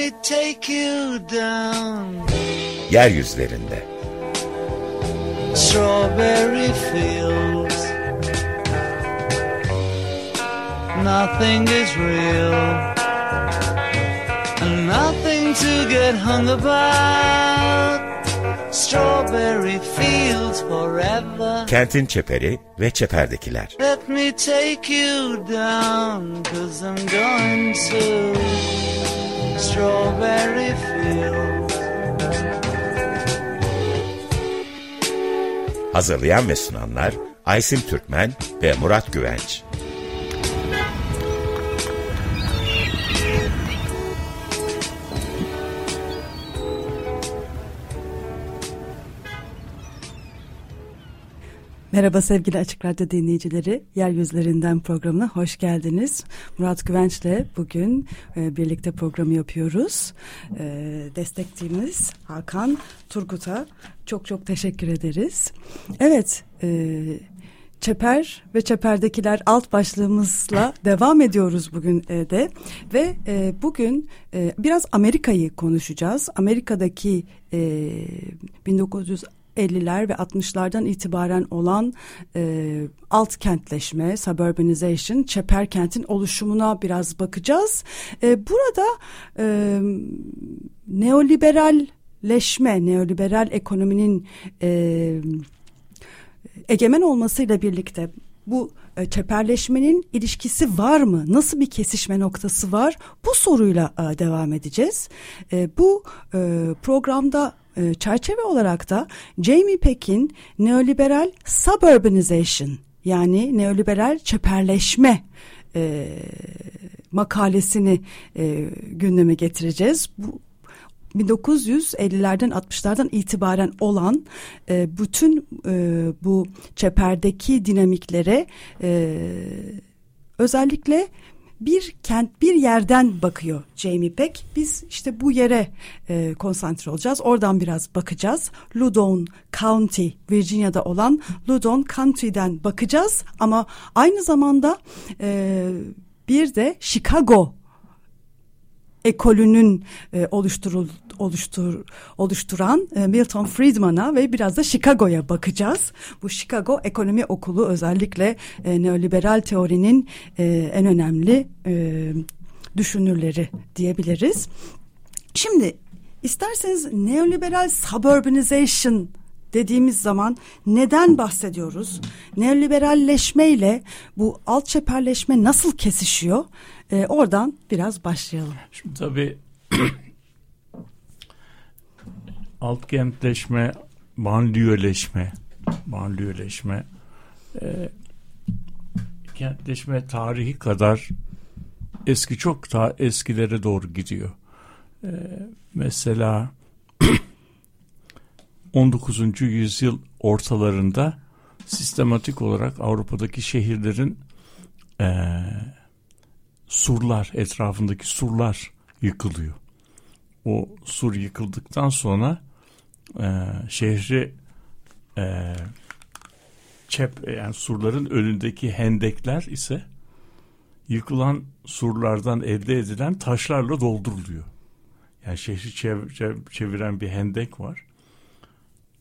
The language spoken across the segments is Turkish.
me take you down. Yeryüzlerinde. Strawberry fields. Nothing is real. And nothing to get hung about. Strawberry fields forever. Kentin çeperi ve çeperdekiler. Let me take you down, cause I'm going to Strawberry Fields. Hazırlayan ve sunanlar Aysim Türkmen ve Murat Güvenç. Merhaba sevgili Açık Radyo dinleyicileri. Yeryüzlerinden programına hoş geldiniz. Murat Güvenç'le bugün e, birlikte programı yapıyoruz. E, destekçimiz Hakan Turgut'a çok çok teşekkür ederiz. Evet, e, Çeper ve Çeper'dekiler alt başlığımızla devam ediyoruz bugün e, de ve e, bugün e, biraz Amerika'yı konuşacağız. Amerika'daki e, 1900 50'ler ve 60'lardan itibaren olan e, alt kentleşme, suburbanization, çeper kentin oluşumuna biraz bakacağız. E, burada e, neoliberalleşme, neoliberal ekonominin e, egemen olmasıyla birlikte bu e, çeperleşmenin ilişkisi var mı? Nasıl bir kesişme noktası var? Bu soruyla e, devam edeceğiz. E, bu e, programda e, çerçeve olarak da Jamie Peck'in neoliberal suburbanization yani neoliberal çeperleşme e, makalesini e, gündeme getireceğiz. Bu 1950'lerden 60'lardan itibaren olan e, bütün e, bu çeperdeki dinamiklere e, özellikle bir kent bir yerden bakıyor Jamie Peck. Biz işte bu yere e, konsantre olacağız. Oradan biraz bakacağız. Loudoun County Virginia'da olan Loudoun County'den bakacağız. Ama aynı zamanda e, bir de Chicago ekolünün e, oluşturul oluştur oluşturan e, Milton Friedman'a ve biraz da Chicago'ya bakacağız. Bu Chicago Ekonomi Okulu özellikle e, neoliberal teorinin e, en önemli e, düşünürleri diyebiliriz. Şimdi isterseniz neoliberal suburbanization dediğimiz zaman neden bahsediyoruz? Neoliberalleşme ile bu alt çeperleşme nasıl kesişiyor? Ee, oradan biraz başlayalım. Şimdi tabii alt kentleşme, banliyöleşme, banliyöleşme, e, kentleşme tarihi kadar eski çok daha eskilere doğru gidiyor. E, mesela 19. yüzyıl ortalarında sistematik olarak Avrupa'daki şehirlerin e, surlar, etrafındaki surlar yıkılıyor. O sur yıkıldıktan sonra e, şehri e, çep yani surların önündeki hendekler ise yıkılan surlardan elde edilen taşlarla dolduruluyor. Yani şehri çev, çev, çeviren bir hendek var.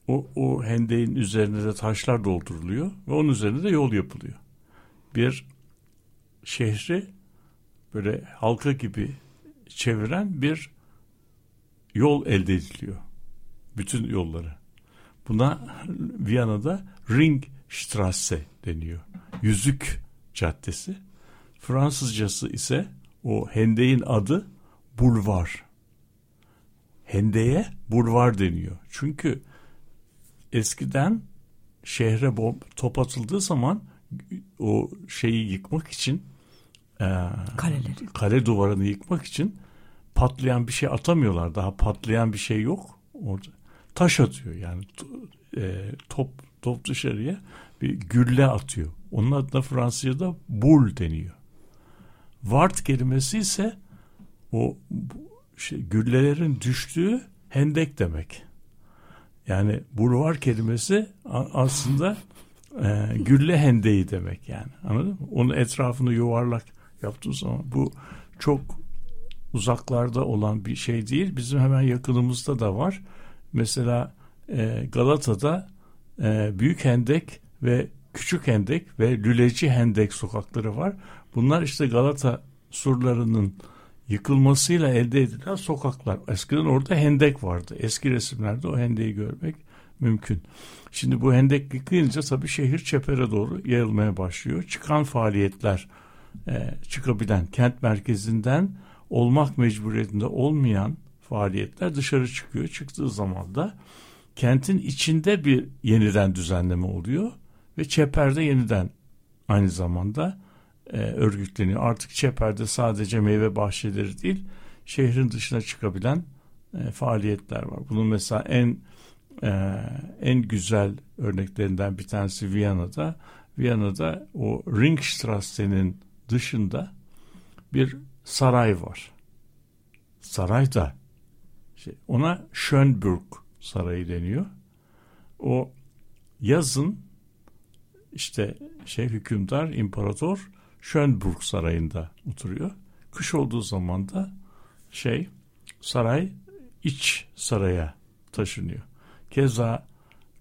O, o hendeğin üzerine de taşlar dolduruluyor ve onun üzerine de yol yapılıyor. Bir şehri böyle halka gibi çeviren bir yol elde ediliyor. Bütün yolları. Buna Viyana'da Ringstrasse deniyor. Yüzük Caddesi. Fransızcası ise o hendeğin adı bulvar. Hendeye bulvar deniyor. Çünkü eskiden şehre bomb, top atıldığı zaman o şeyi yıkmak için e, Kaleleri. kale duvarını yıkmak için patlayan bir şey atamıyorlar. Daha patlayan bir şey yok. Orada taş atıyor yani e, top top dışarıya bir gülle atıyor. Onun adına Fransızca'da bul deniyor. Vart kelimesi ise o şey, güllelerin düştüğü hendek demek. Yani bulvar kelimesi aslında e, gülle hendeği demek yani. Anladın mı? Onun etrafını yuvarlak yaptığı zaman bu çok uzaklarda olan bir şey değil. Bizim hemen yakınımızda da var. Mesela e, Galata'da e, Büyük Hendek ve Küçük Hendek ve Lüleci Hendek sokakları var. Bunlar işte Galata surlarının yıkılmasıyla elde edilen sokaklar. Eskiden orada hendek vardı. Eski resimlerde o hendeyi görmek mümkün. Şimdi bu hendek yıkılınca tabii şehir çepere doğru yayılmaya başlıyor. Çıkan faaliyetler e, çıkabilen kent merkezinden olmak mecburiyetinde olmayan faaliyetler dışarı çıkıyor. Çıktığı zaman da kentin içinde bir yeniden düzenleme oluyor ve çeperde yeniden aynı zamanda e, örgütleniyor. Artık çeperde sadece meyve bahçeleri değil şehrin dışına çıkabilen e, faaliyetler var. Bunun mesela en e, en güzel örneklerinden bir tanesi Viyana'da. Viyana'da o Ringstrasse'nin dışında bir saray var. Saray da şey, ona Schönburg Sarayı deniyor. O yazın işte şey hükümdar, imparator Schönburg Sarayı'nda oturuyor. Kış olduğu zaman da şey saray iç saraya taşınıyor. Keza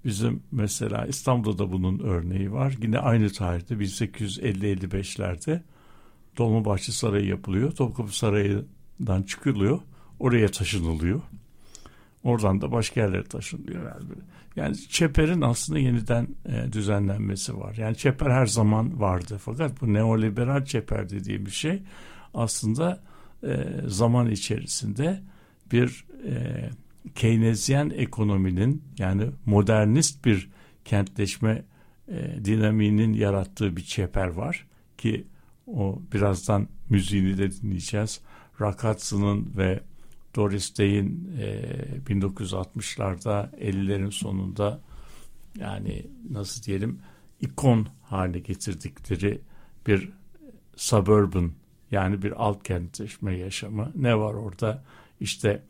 bizim mesela İstanbul'da da bunun örneği var. Yine aynı tarihte 1850-55'lerde Dolmabahçe Sarayı yapılıyor. Topkapı Sarayı'dan çıkılıyor. Oraya taşınılıyor. Oradan da başka yerlere taşınıyor. Yani, yani çeperin aslında yeniden e, düzenlenmesi var. Yani çeper her zaman vardı. Fakat bu neoliberal çeper dediğimiz şey aslında e, zaman içerisinde bir e, Keynesyen ekonominin yani modernist bir kentleşme e, dinamiğinin yarattığı bir çeper var ki o birazdan müziğini de dinleyeceğiz. Rakatsu'nun ve Doris Day'in e, 1960'larda 50'lerin sonunda yani nasıl diyelim ikon haline getirdikleri bir suburban yani bir alt kentleşme yaşamı. Ne var orada? İşte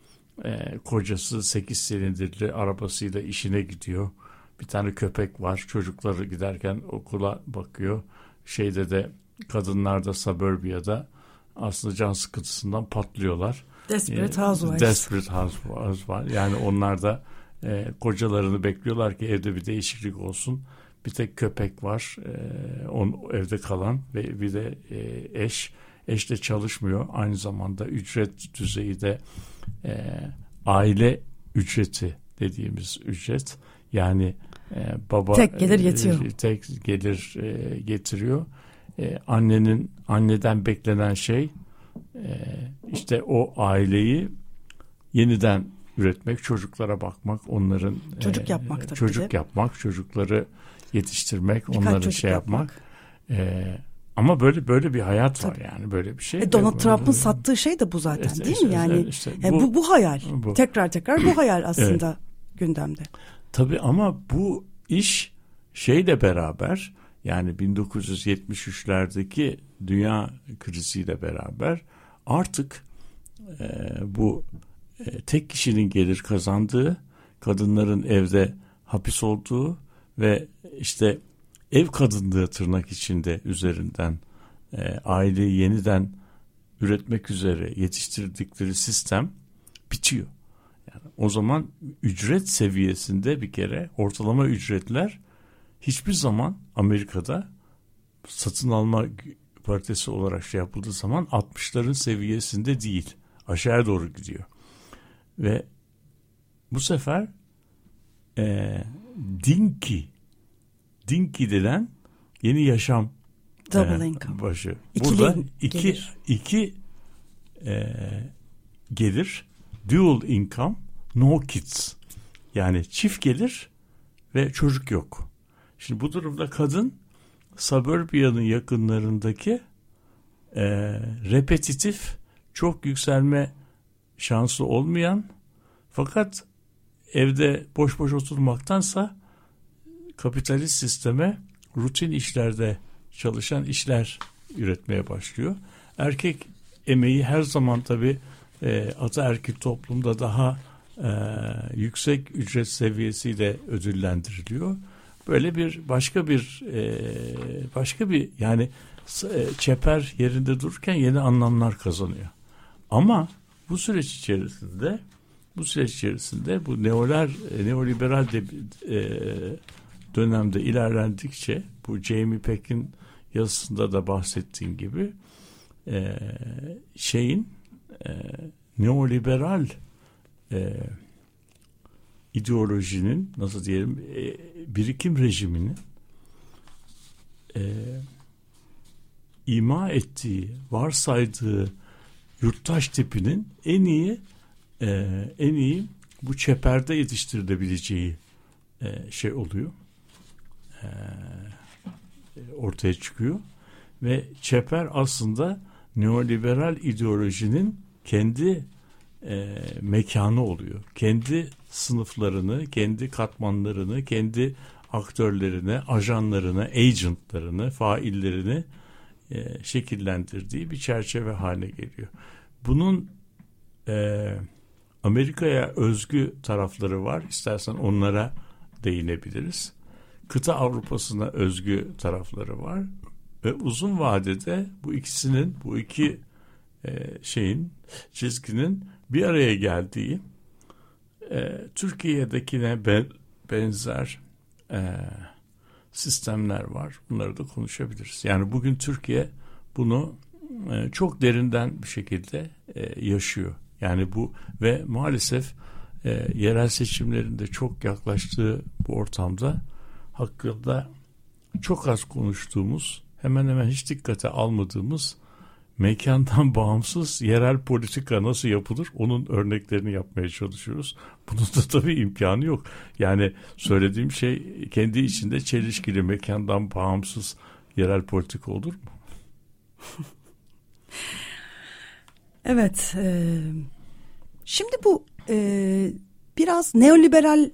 e, kocası 8 silindirli arabasıyla işine gidiyor. Bir tane köpek var. Çocukları giderken okula bakıyor. Şeyde de kadınlar da suburbia'da aslında can sıkıntısından patlıyorlar. Desperate Housewives. Desperate Housewives var. Yani onlar da e, kocalarını bekliyorlar ki evde bir değişiklik olsun. Bir tek köpek var. E, on, evde kalan ve bir de e, eş. Eş de çalışmıyor. Aynı zamanda ücret düzeyi de e, aile ücreti dediğimiz ücret. Yani e, baba tek gelir yetiyor. E, tek gelir e, getiriyor. E, annenin anneden beklenen şey e, işte o aileyi yeniden üretmek, çocuklara bakmak, onların çocuk yapmak tabii çocuk yapmak, çocukları yetiştirmek, Birkaç onları şey yapmak. E, ama böyle böyle bir hayat var yani böyle bir şey. E Donald Trump'ın sattığı şey de bu zaten İşte- değil işte- mi? Yani işte e, bu, bu, hayal. bu. Tekrar tekrar bu hayal aslında gündemde. Tabii ama bu iş şeyle beraber yani 1973'lerdeki dünya kriziyle beraber artık e, bu e, tek kişinin gelir kazandığı, kadınların evde hapis olduğu ve işte ev kadınlığı tırnak içinde üzerinden e, aileyi yeniden üretmek üzere yetiştirdikleri sistem bitiyor. Yani o zaman ücret seviyesinde bir kere ortalama ücretler hiçbir zaman Amerika'da satın alma paritesi olarak şey yapıldığı zaman 60'ların seviyesinde değil. Aşağıya doğru gidiyor. Ve bu sefer e, Dinky Dinky denen yeni yaşam Double e, income. başı. İkili Burada iki gelir. iki e, gelir dual income no kids yani çift gelir ve çocuk yok. Şimdi bu durumda kadın suburbia'nın yakınlarındaki e, repetitif çok yükselme şansı olmayan fakat evde boş boş oturmaktansa kapitalist sisteme rutin işlerde çalışan işler üretmeye başlıyor. Erkek emeği her zaman tabi e, ataerkil toplumda daha e, yüksek ücret seviyesiyle ödüllendiriliyor. Böyle bir başka bir e, başka bir yani e, çeper yerinde dururken yeni anlamlar kazanıyor. Ama bu süreç içerisinde bu süreç içerisinde bu neoler neoliberal de, e, dönemde ilerlendikçe bu Jamie Peck'in yazısında da bahsettiğim gibi e, şeyin e, neoliberal e, ideolojinin nasıl diyelim e, birikim rejiminin e, ima ettiği, varsaydığı yurttaş tipinin en iyi e, en iyi bu çeperde yetiştirilebileceği e, şey oluyor. E, ortaya çıkıyor ve çeper aslında neoliberal ideolojinin kendi e, mekanı oluyor. Kendi sınıflarını, kendi katmanlarını, kendi aktörlerini, ajanlarını, agentlarını, faillerini e, şekillendirdiği bir çerçeve haline geliyor. Bunun e, Amerika'ya özgü tarafları var. İstersen onlara değinebiliriz. Kıta Avrupa'sına özgü tarafları var. Ve uzun vadede bu ikisinin, bu iki e, şeyin, çizginin bir araya geldiği e, Türkiye'dekine be, benzer e, sistemler var. Bunları da konuşabiliriz. Yani bugün Türkiye bunu e, çok derinden bir şekilde e, yaşıyor. Yani bu ve maalesef e, yerel seçimlerinde çok yaklaştığı bu ortamda hakkında çok az konuştuğumuz, hemen hemen hiç dikkate almadığımız mekandan bağımsız yerel politika nasıl yapılır onun örneklerini yapmaya çalışıyoruz. Bunun da tabii imkanı yok. Yani söylediğim şey kendi içinde çelişkili mekandan bağımsız yerel politika olur mu? evet. E, şimdi bu e, biraz neoliberal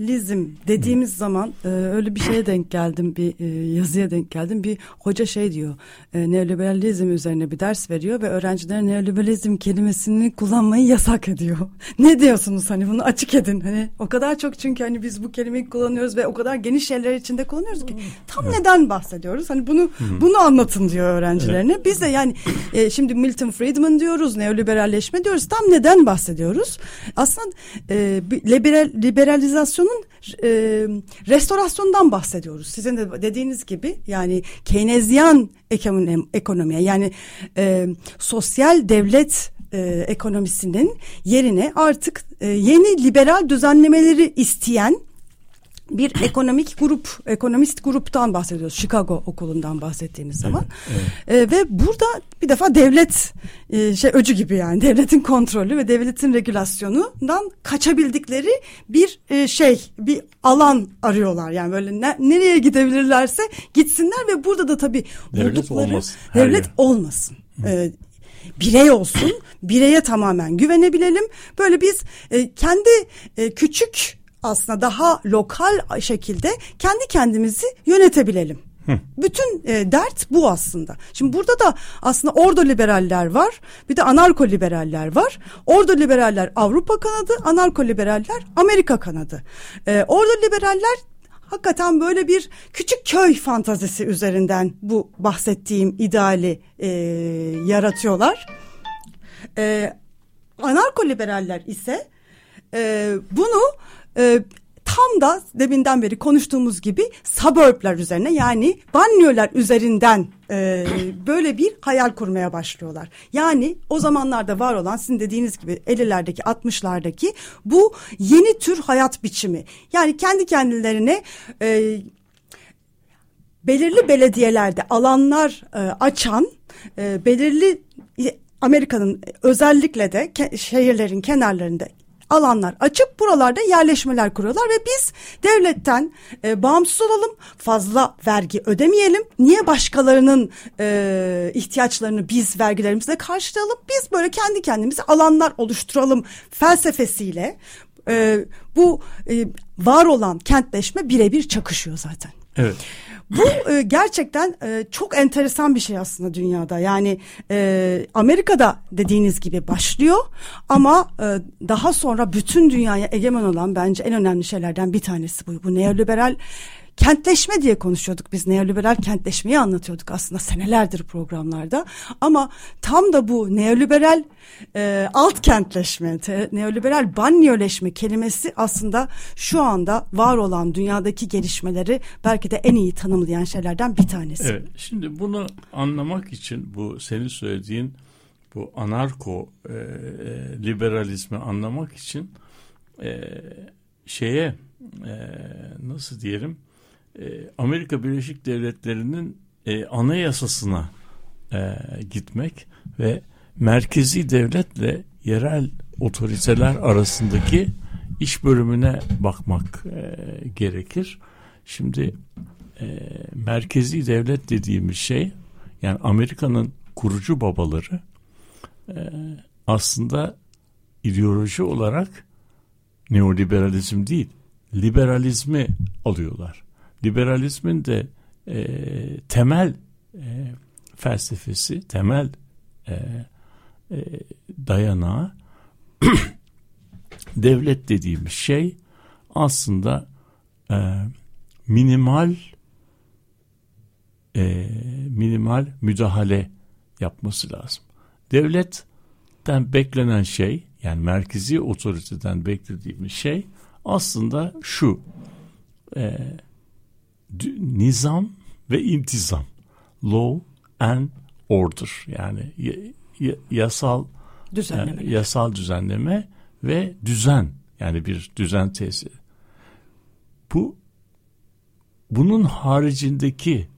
Lizm dediğimiz zaman e, öyle bir şeye denk geldim bir e, yazıya denk geldim bir hoca şey diyor e, neoliberalizm üzerine bir ders veriyor ve öğrencilere neoliberalizm kelimesini kullanmayı yasak ediyor. ne diyorsunuz hani bunu açık edin hani o kadar çok çünkü hani biz bu kelimeyi kullanıyoruz ve o kadar geniş şeyler içinde kullanıyoruz ki tam evet. neden bahsediyoruz hani bunu Hı-hı. bunu anlatın diyor öğrencilerine. Evet. Biz de yani e, şimdi Milton Friedman diyoruz neoliberalleşme diyoruz tam neden bahsediyoruz? Aslında e, liberal, liberalizasyon enflasyonun e, restorasyondan bahsediyoruz. Sizin de dediğiniz gibi yani Keynesyen ekonomi, ekonomiye yani e, sosyal devlet e, ekonomisinin yerine artık e, yeni liberal düzenlemeleri isteyen bir ekonomik grup, ekonomist gruptan bahsediyoruz. Chicago okulundan bahsettiğimiz zaman. Evet, evet. E, ve burada bir defa devlet e, şey öcü gibi yani devletin kontrolü ve devletin regülasyonundan kaçabildikleri bir e, şey, bir alan arıyorlar. Yani böyle ne, nereye gidebilirlerse gitsinler ve burada da tabii devlet buldukları olmasın, devlet yer. olmasın. E, birey olsun, bireye tamamen güvenebilelim. Böyle biz e, kendi e, küçük aslında daha lokal şekilde kendi kendimizi yönetebilelim. Bütün e, dert bu aslında. Şimdi burada da aslında ordo liberaller var. Bir de anarko liberaller var. Ordo liberaller Avrupa kanadı, anarko liberaller Amerika kanadı. E, ordo liberaller hakikaten böyle bir küçük köy fantazisi üzerinden bu bahsettiğim ideali e, yaratıyorlar. E, anarko liberaller ise e, bunu e, tam da deminden beri konuştuğumuz gibi suburbler üzerine yani banyolar üzerinden e, böyle bir hayal kurmaya başlıyorlar. Yani o zamanlarda var olan sizin dediğiniz gibi 50'lerdeki 60'lardaki bu yeni tür hayat biçimi. Yani kendi kendilerine e, belirli belediyelerde alanlar e, açan e, belirli Amerika'nın özellikle de ke şehirlerin kenarlarında alanlar açıp buralarda yerleşmeler kuruyorlar ve biz devletten e, bağımsız olalım fazla vergi ödemeyelim niye başkalarının e, ihtiyaçlarını biz vergilerimizle karşılayalım biz böyle kendi kendimize alanlar oluşturalım felsefesiyle e, bu e, var olan kentleşme birebir çakışıyor zaten. Evet. Bu e, gerçekten e, çok enteresan bir şey aslında dünyada. Yani e, Amerika'da dediğiniz gibi başlıyor ama e, daha sonra bütün dünyaya egemen olan bence en önemli şeylerden bir tanesi bu. Bu neoliberal kentleşme diye konuşuyorduk biz. Neoliberal kentleşmeyi anlatıyorduk aslında senelerdir programlarda. Ama tam da bu neoliberal e, alt kentleşme te, neoliberal banyoleşme kelimesi aslında şu anda var olan dünyadaki gelişmeleri belki de en iyi tanımlayan şeylerden bir tanesi. Evet şimdi bunu anlamak için bu senin söylediğin bu anarko e, e, liberalizmi anlamak için e, şeye e, nasıl diyelim e, Amerika Birleşik Devletleri'nin e, anayasasına e, gitmek ve merkezi devletle yerel otoriteler arasındaki iş bölümüne bakmak e, gerekir. Şimdi e, merkezi devlet dediğimiz şey yani Amerika'nın kurucu babaları e, aslında ideoloji olarak neoliberalizm değil liberalizmi alıyorlar. Liberalizmin de e, temel e, felsefesi, temel e, e, dayanağı devlet dediğimiz şey aslında e, minimal e, minimal müdahale yapması lazım. Devletten beklenen şey yani merkezi otoriteden beklediğimiz şey aslında şu e, nizam ve intizam law and order yani yasal düzenleme. E, yasal düzenleme ve düzen yani bir düzen tesiri. Bu bunun haricindeki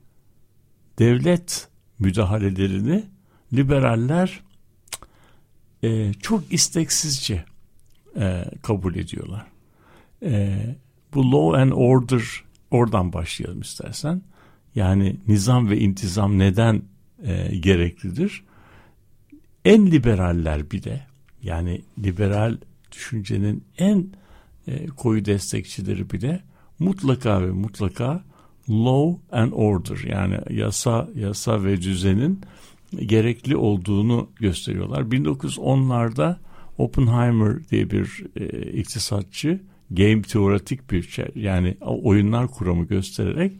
devlet müdahalelerini liberaller e, çok isteksizce e, kabul ediyorlar. E, bu law and order oradan başlayalım istersen. Yani nizam ve intizam neden e, gereklidir? En liberaller bir de yani liberal düşüncenin en e, koyu destekçileri bile mutlaka ve mutlaka law and order yani yasa yasa ve düzenin gerekli olduğunu gösteriyorlar. 1910'larda Oppenheimer diye bir e, iktisatçı game teoretik bir şey yani oyunlar kuramı göstererek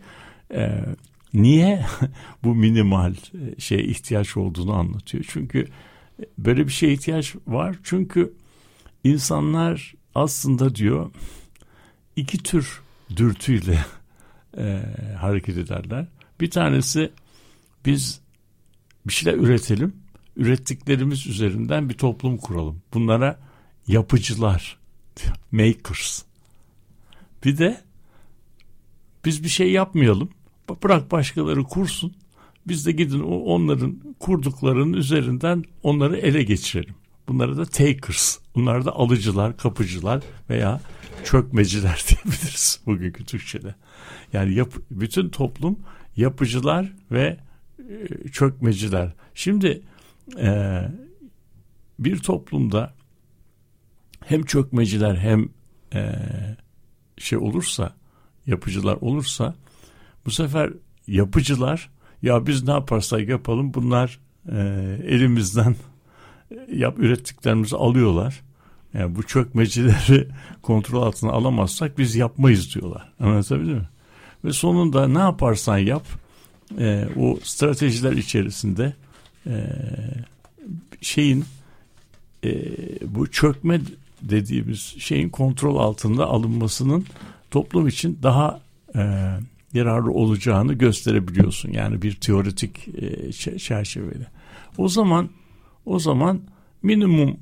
e, niye bu minimal e, şeye ihtiyaç olduğunu anlatıyor. Çünkü böyle bir şeye ihtiyaç var. Çünkü insanlar aslında diyor iki tür dürtüyle e, hareket ederler. Bir tanesi biz bir şeyler üretelim. Ürettiklerimiz üzerinden bir toplum kuralım. Bunlara yapıcılar, makers. Bir de biz bir şey yapmayalım. Bırak başkaları kursun. Biz de gidin onların kurduklarının üzerinden onları ele geçirelim. Bunlara da takers. Bunlar da alıcılar, kapıcılar veya çökmeciler diyebiliriz bugünkü Türkçe'de. Yani yap, bütün toplum yapıcılar ve e, çökmeciler. Şimdi e, bir toplumda hem çökmeciler hem e, şey olursa yapıcılar olursa bu sefer yapıcılar ya biz ne yaparsak yapalım bunlar e, elimizden yap ürettiklerimizi alıyorlar. Yani bu çökmecileri kontrol altına alamazsak biz yapmayız diyorlar. Anlatabildim mi? Ve sonunda ne yaparsan yap e, o stratejiler içerisinde e, şeyin e, bu çökme dediğimiz şeyin kontrol altında alınmasının toplum için daha e, yararlı olacağını gösterebiliyorsun. Yani bir teoretik e, çerçevede. O zaman o zaman minimum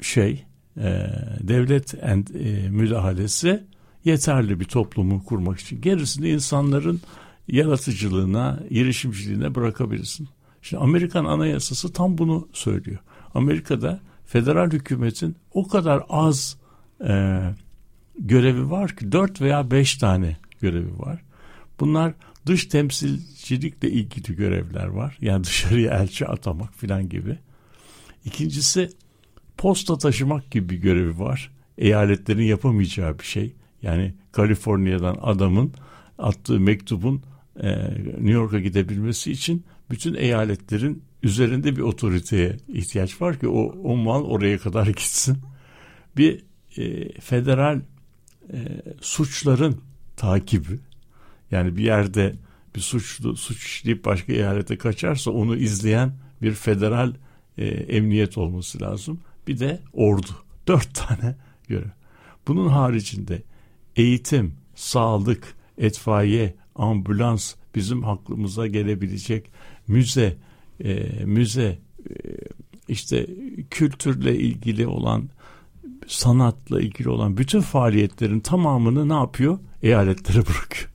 şey e, devlet and, e, müdahalesi yeterli bir toplumu kurmak için. Gerisini insanların yaratıcılığına, girişimciliğine bırakabilirsin. Şimdi Amerikan Anayasası tam bunu söylüyor. Amerika'da federal hükümetin o kadar az e, görevi var ki dört veya beş tane görevi var. Bunlar dış temsilcilikle ilgili görevler var. Yani dışarıya elçi atamak filan gibi. İkincisi posta taşımak gibi bir görevi var. Eyaletlerin yapamayacağı bir şey. Yani Kaliforniya'dan adamın attığı mektubun e, New York'a gidebilmesi için bütün eyaletlerin üzerinde bir otoriteye ihtiyaç var ki o, o mal oraya kadar gitsin. Bir e, federal e, suçların takibi Yani bir yerde bir suçlu suç işleyip başka eyalete kaçarsa onu izleyen bir federal e, emniyet olması lazım. Bir de ordu. Dört tane görev. Bunun haricinde eğitim, sağlık, etfaiye, ambulans, bizim aklımıza gelebilecek müze, e, müze, e, işte kültürle ilgili olan, sanatla ilgili olan bütün faaliyetlerin tamamını ne yapıyor? Eyaletlere bırakıyor.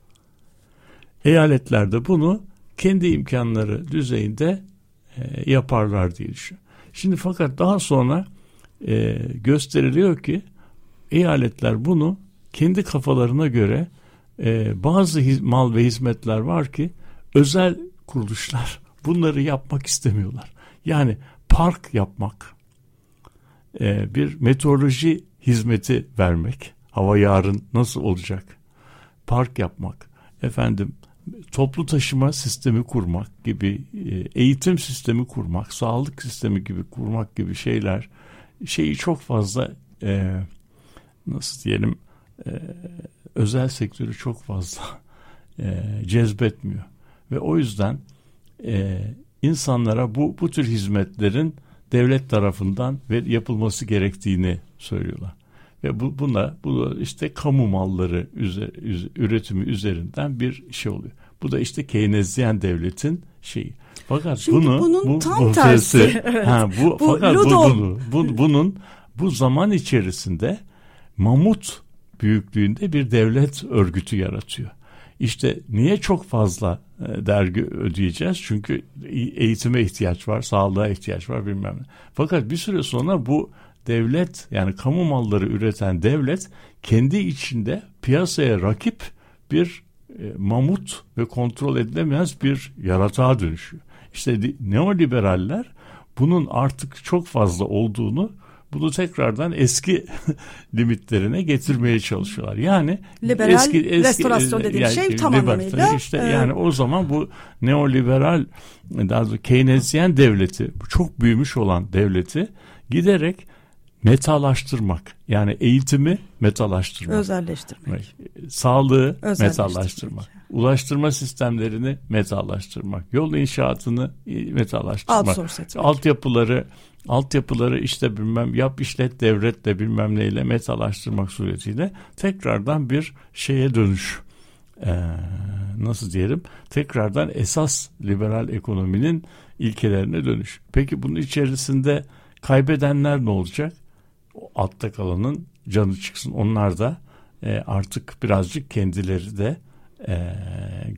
Eyaletler de bunu kendi imkanları düzeyinde e, yaparlar diye düşünüyorum. Şimdi fakat daha sonra e, gösteriliyor ki eyaletler bunu kendi kafalarına göre e, bazı mal ve hizmetler var ki özel kuruluşlar bunları yapmak istemiyorlar. Yani park yapmak, e, bir meteoroloji hizmeti vermek, hava yarın nasıl olacak, park yapmak, efendim toplu taşıma sistemi kurmak gibi, e, eğitim sistemi kurmak, sağlık sistemi gibi kurmak gibi şeyler şeyi çok fazla e, nasıl diyelim özel sektörü çok fazla cezbetmiyor ve o yüzden e, insanlara bu bu tür hizmetlerin devlet tarafından ve yapılması gerektiğini söylüyorlar. Ve bu buna bu işte kamu malları üzer, üretimi üzerinden bir şey oluyor. Bu da işte Keynesyen devletin şeyi. Fakat Şimdi bunu bunun bu, tam bu tersi. tersi, evet. ha, bu, bu fakat bu, bunu, bu, bunun bu zaman içerisinde mamut büyüklüğünde bir devlet örgütü yaratıyor. İşte niye çok fazla e, dergi ödeyeceğiz? Çünkü eğitime ihtiyaç var, sağlığa ihtiyaç var bilmem ne. Fakat bir süre sonra bu devlet yani kamu malları üreten devlet kendi içinde piyasaya rakip bir e, mamut ve kontrol edilemez bir yaratığa dönüşüyor. İşte neoliberaller bunun artık çok fazla olduğunu bunu tekrardan eski limitlerine getirmeye çalışıyorlar. Yani liberal eski, eski restorasyon dediğim yani, şey tam anlamıyla işte e, yani o zaman bu neoliberal daha doğrusu Keynesyen devleti çok büyümüş olan devleti giderek metalaştırmak yani eğitimi metalaştırmak özelleştirmek. Sağlığı Özelleştirmek. metalaştırmak. Ulaştırma sistemlerini metalaştırmak. Yol inşaatını metalaştırmak. Outsource etmek. Altyapıları altyapıları işte bilmem yap işlet devletle bilmem neyle metalaştırmak suretiyle tekrardan bir şeye dönüş. Ee, nasıl diyelim? Tekrardan esas liberal ekonominin ilkelerine dönüş. Peki bunun içerisinde kaybedenler ne olacak? O altta kalanın canı çıksın. Onlar da e, artık birazcık kendileri de e,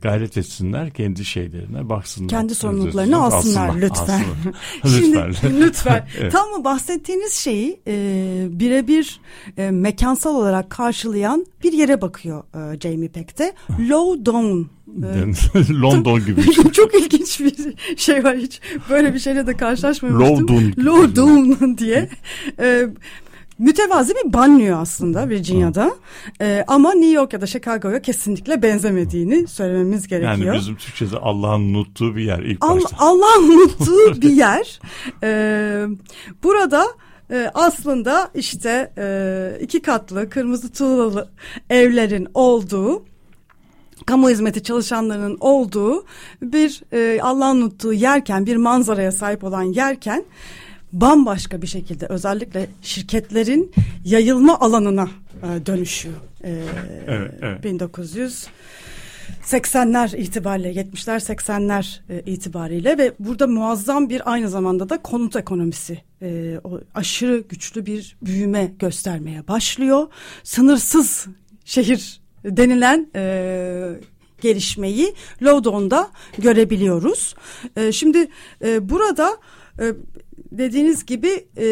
gayret etsinler kendi şeylerine baksınlar. Kendi sorumluluklarını alsınlar, lütfen. lütfen. Şimdi lütfen. Evet. Tam mı bahsettiğiniz şeyi e, birebir e, mekansal olarak karşılayan bir yere bakıyor e, Jamie Peck'te. Low down. E, London gibi. Çok ilginç bir şey var hiç böyle bir şeyle de karşılaşmamıştım. Low down gibi. Low down diye. E, mütevazi bir banliyö aslında Virginia'da. E, ama New York ya da Chicago'ya kesinlikle benzemediğini söylememiz gerekiyor. Yani bizim Türkçe'de Allah'ın unuttuğu bir yer ilk Al- başta. Allah'ın unuttuğu bir yer. Ee, burada e, aslında işte e, iki katlı kırmızı tuğlalı evlerin olduğu kamu hizmeti çalışanlarının olduğu bir e, Allah'ın unuttuğu yerken bir manzaraya sahip olan yerken bambaşka bir şekilde özellikle şirketlerin yayılma alanına e, dönüşüyor. E, Evet, evet. 1900 80'ler itibariyle 70'ler 80'ler e, itibariyle ve burada muazzam bir aynı zamanda da konut ekonomisi e, o aşırı güçlü bir büyüme göstermeye başlıyor. Sınırsız şehir denilen e, gelişmeyi Lowdown'da görebiliyoruz. E, şimdi e, burada e, dediğiniz gibi e,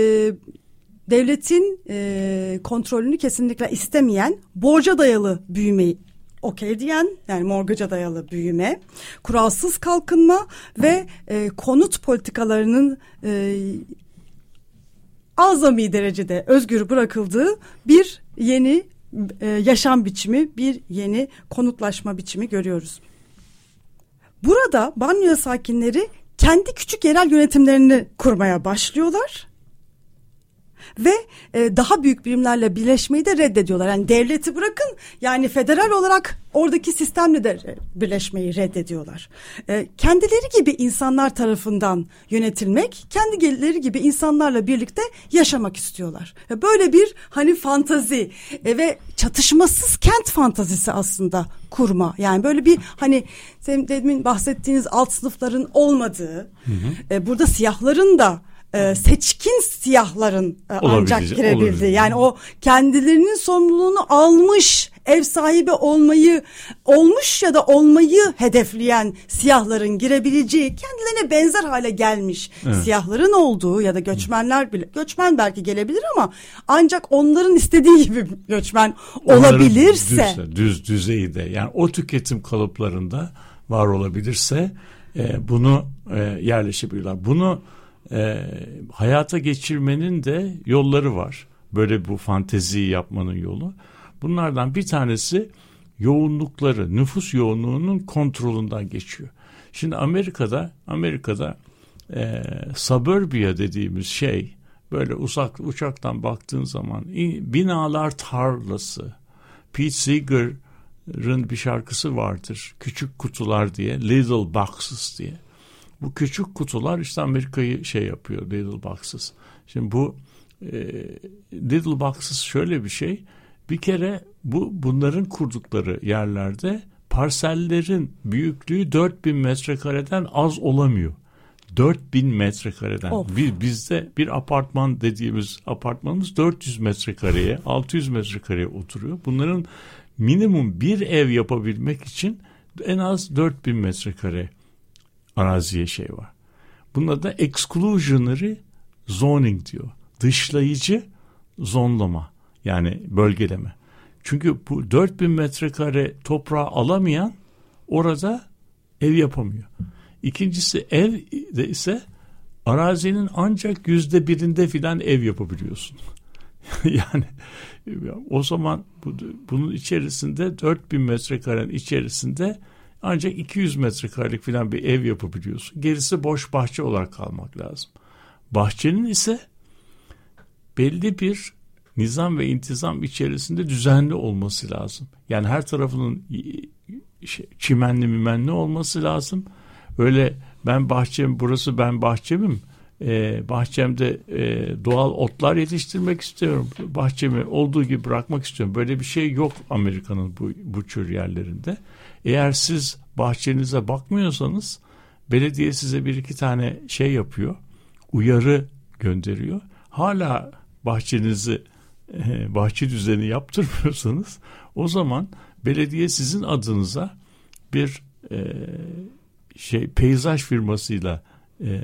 devletin e, kontrolünü kesinlikle istemeyen borca dayalı büyümeyi okey diyen yani morgaca dayalı büyüme, kuralsız kalkınma ve e, konut politikalarının e, azami derecede özgür bırakıldığı bir yeni e, yaşam biçimi, bir yeni konutlaşma biçimi görüyoruz. Burada banyo sakinleri kendi küçük yerel yönetimlerini kurmaya başlıyorlar. Ve e, daha büyük birimlerle birleşmeyi de reddediyorlar. Yani devleti bırakın yani federal olarak oradaki sistemle de birleşmeyi reddediyorlar. E, kendileri gibi insanlar tarafından yönetilmek, kendileri gibi insanlarla birlikte yaşamak istiyorlar. E, böyle bir hani fantazi e, ve çatışmasız kent fantazisi aslında kurma. Yani böyle bir hani demin bahsettiğiniz alt sınıfların olmadığı, hı hı. E, burada siyahların da e, seçkin siyahların e, ancak girebildi. Olabilir. Yani o kendilerinin sorumluluğunu almış ev sahibi olmayı olmuş ya da olmayı hedefleyen siyahların girebileceği kendilerine benzer hale gelmiş evet. siyahların olduğu ya da göçmenler bile göçmen belki gelebilir ama ancak onların istediği gibi göçmen Onların olabilirse düz, düz düzeyde yani o tüketim kalıplarında var olabilirse e, bunu e, yerleşebilirler. Bunu e, hayata geçirmenin de yolları var. Böyle bu fanteziyi yapmanın yolu. Bunlardan bir tanesi yoğunlukları, nüfus yoğunluğunun kontrolünden geçiyor. Şimdi Amerika'da, Amerika'da e, suburbia dediğimiz şey böyle uzak uçaktan baktığın zaman binalar tarlası. Pete Seeger'ın bir şarkısı vardır. Küçük kutular diye, little boxes diye. Bu küçük kutular işte Amerika'yı şey yapıyor, little boxes. Şimdi bu e, little boxes şöyle bir şey. Bir kere bu bunların kurdukları yerlerde parsellerin büyüklüğü 4000 metrekareden az olamıyor. 4000 metrekareden. Bir, bizde bir apartman dediğimiz apartmanımız 400 metrekareye, 600 metrekareye oturuyor. Bunların minimum bir ev yapabilmek için en az 4000 metrekare araziye şey var. Buna da exclusionary zoning diyor. Dışlayıcı zonlama. Yani bölgeleme. Çünkü bu 4000 metrekare toprağı alamayan orada ev yapamıyor. İkincisi ev de ise arazinin ancak yüzde birinde filan ev yapabiliyorsun. yani o zaman bu, bunun içerisinde 4000 metrekarenin içerisinde ancak 200 metrekarelik filan bir ev yapabiliyorsun. Gerisi boş bahçe olarak kalmak lazım. Bahçenin ise belli bir nizam ve intizam içerisinde düzenli olması lazım. Yani her tarafının şey, çimenli mimenli olması lazım. Öyle ben bahçem burası ben bahçemim. Ee, bahçemde e, doğal otlar yetiştirmek istiyorum. Bahçemi olduğu gibi bırakmak istiyorum. Böyle bir şey yok Amerika'nın bu, bu tür yerlerinde. Eğer siz bahçenize bakmıyorsanız belediye size bir iki tane şey yapıyor. Uyarı gönderiyor. Hala bahçenizi e, bahçe düzeni yaptırmıyorsanız o zaman belediye sizin adınıza bir e, şey peyzaj firmasıyla e,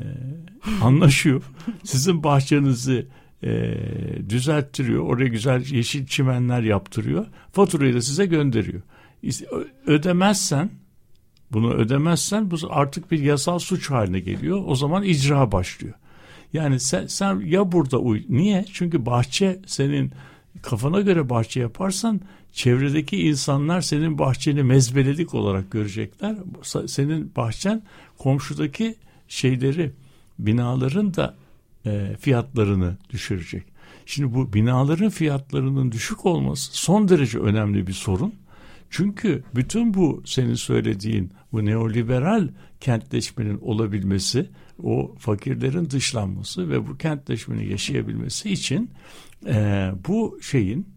anlaşıyor. Sizin bahçenizi e, düzelttiriyor. Oraya güzel yeşil çimenler yaptırıyor. Faturayı da size gönderiyor. Ödemezsen bunu ödemezsen bu artık bir yasal suç haline geliyor. O zaman icra başlıyor. Yani sen, sen ya burada uy. Niye? Çünkü bahçe senin kafana göre bahçe yaparsan çevredeki insanlar senin bahçeni mezbelelik olarak görecekler. Senin bahçen komşudaki şeyleri, binaların da e, fiyatlarını düşürecek. Şimdi bu binaların fiyatlarının düşük olması son derece önemli bir sorun. Çünkü bütün bu senin söylediğin bu neoliberal kentleşmenin olabilmesi, o fakirlerin dışlanması ve bu kentleşmenin yaşayabilmesi için e, bu şeyin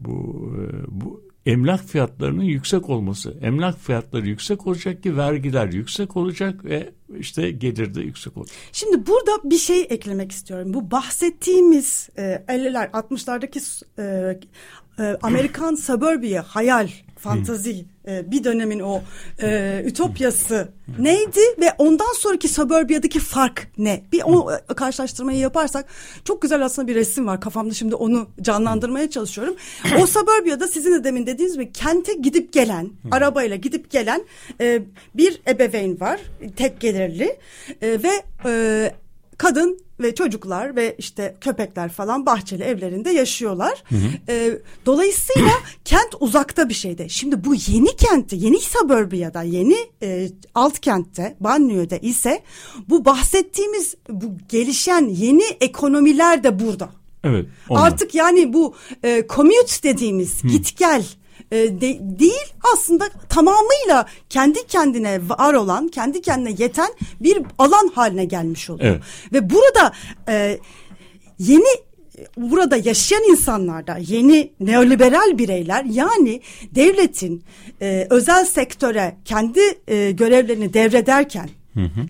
bu e, bu emlak fiyatlarının yüksek olması. Emlak fiyatları yüksek olacak ki vergiler yüksek olacak ve işte gelir de yüksek olacak. Şimdi burada bir şey eklemek istiyorum. Bu bahsettiğimiz e, 50'ler 60'lardaki e, e, Amerikan suburbia hayal fantazi e, bir dönemin o e, ütopyası neydi ve ondan sonraki suburbia'daki fark ne? Bir o e, karşılaştırmayı yaparsak çok güzel aslında bir resim var kafamda şimdi onu canlandırmaya çalışıyorum. O suburbia'da sizin de demin dediğiniz gibi kente gidip gelen arabayla gidip gelen e, bir ebeveyn var tek gelirli e, ve e, kadın ve çocuklar ve işte köpekler falan bahçeli evlerinde yaşıyorlar. Hı hı. E, dolayısıyla kent uzakta bir şeyde. Şimdi bu yeni kentte, yeni suburbia'da, yeni e, alt kentte, banliyöde ise bu bahsettiğimiz bu gelişen yeni ekonomiler de burada. Evet. onlar. Artık yani bu e, commute dediğimiz git gel e, de- değil aslında tamamıyla kendi kendine var olan, kendi kendine yeten bir alan haline gelmiş oluyor. Evet. Ve burada e, yeni burada yaşayan insanlarda yeni neoliberal bireyler yani devletin e, özel sektöre kendi e, görevlerini devrederken